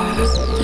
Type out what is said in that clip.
cars,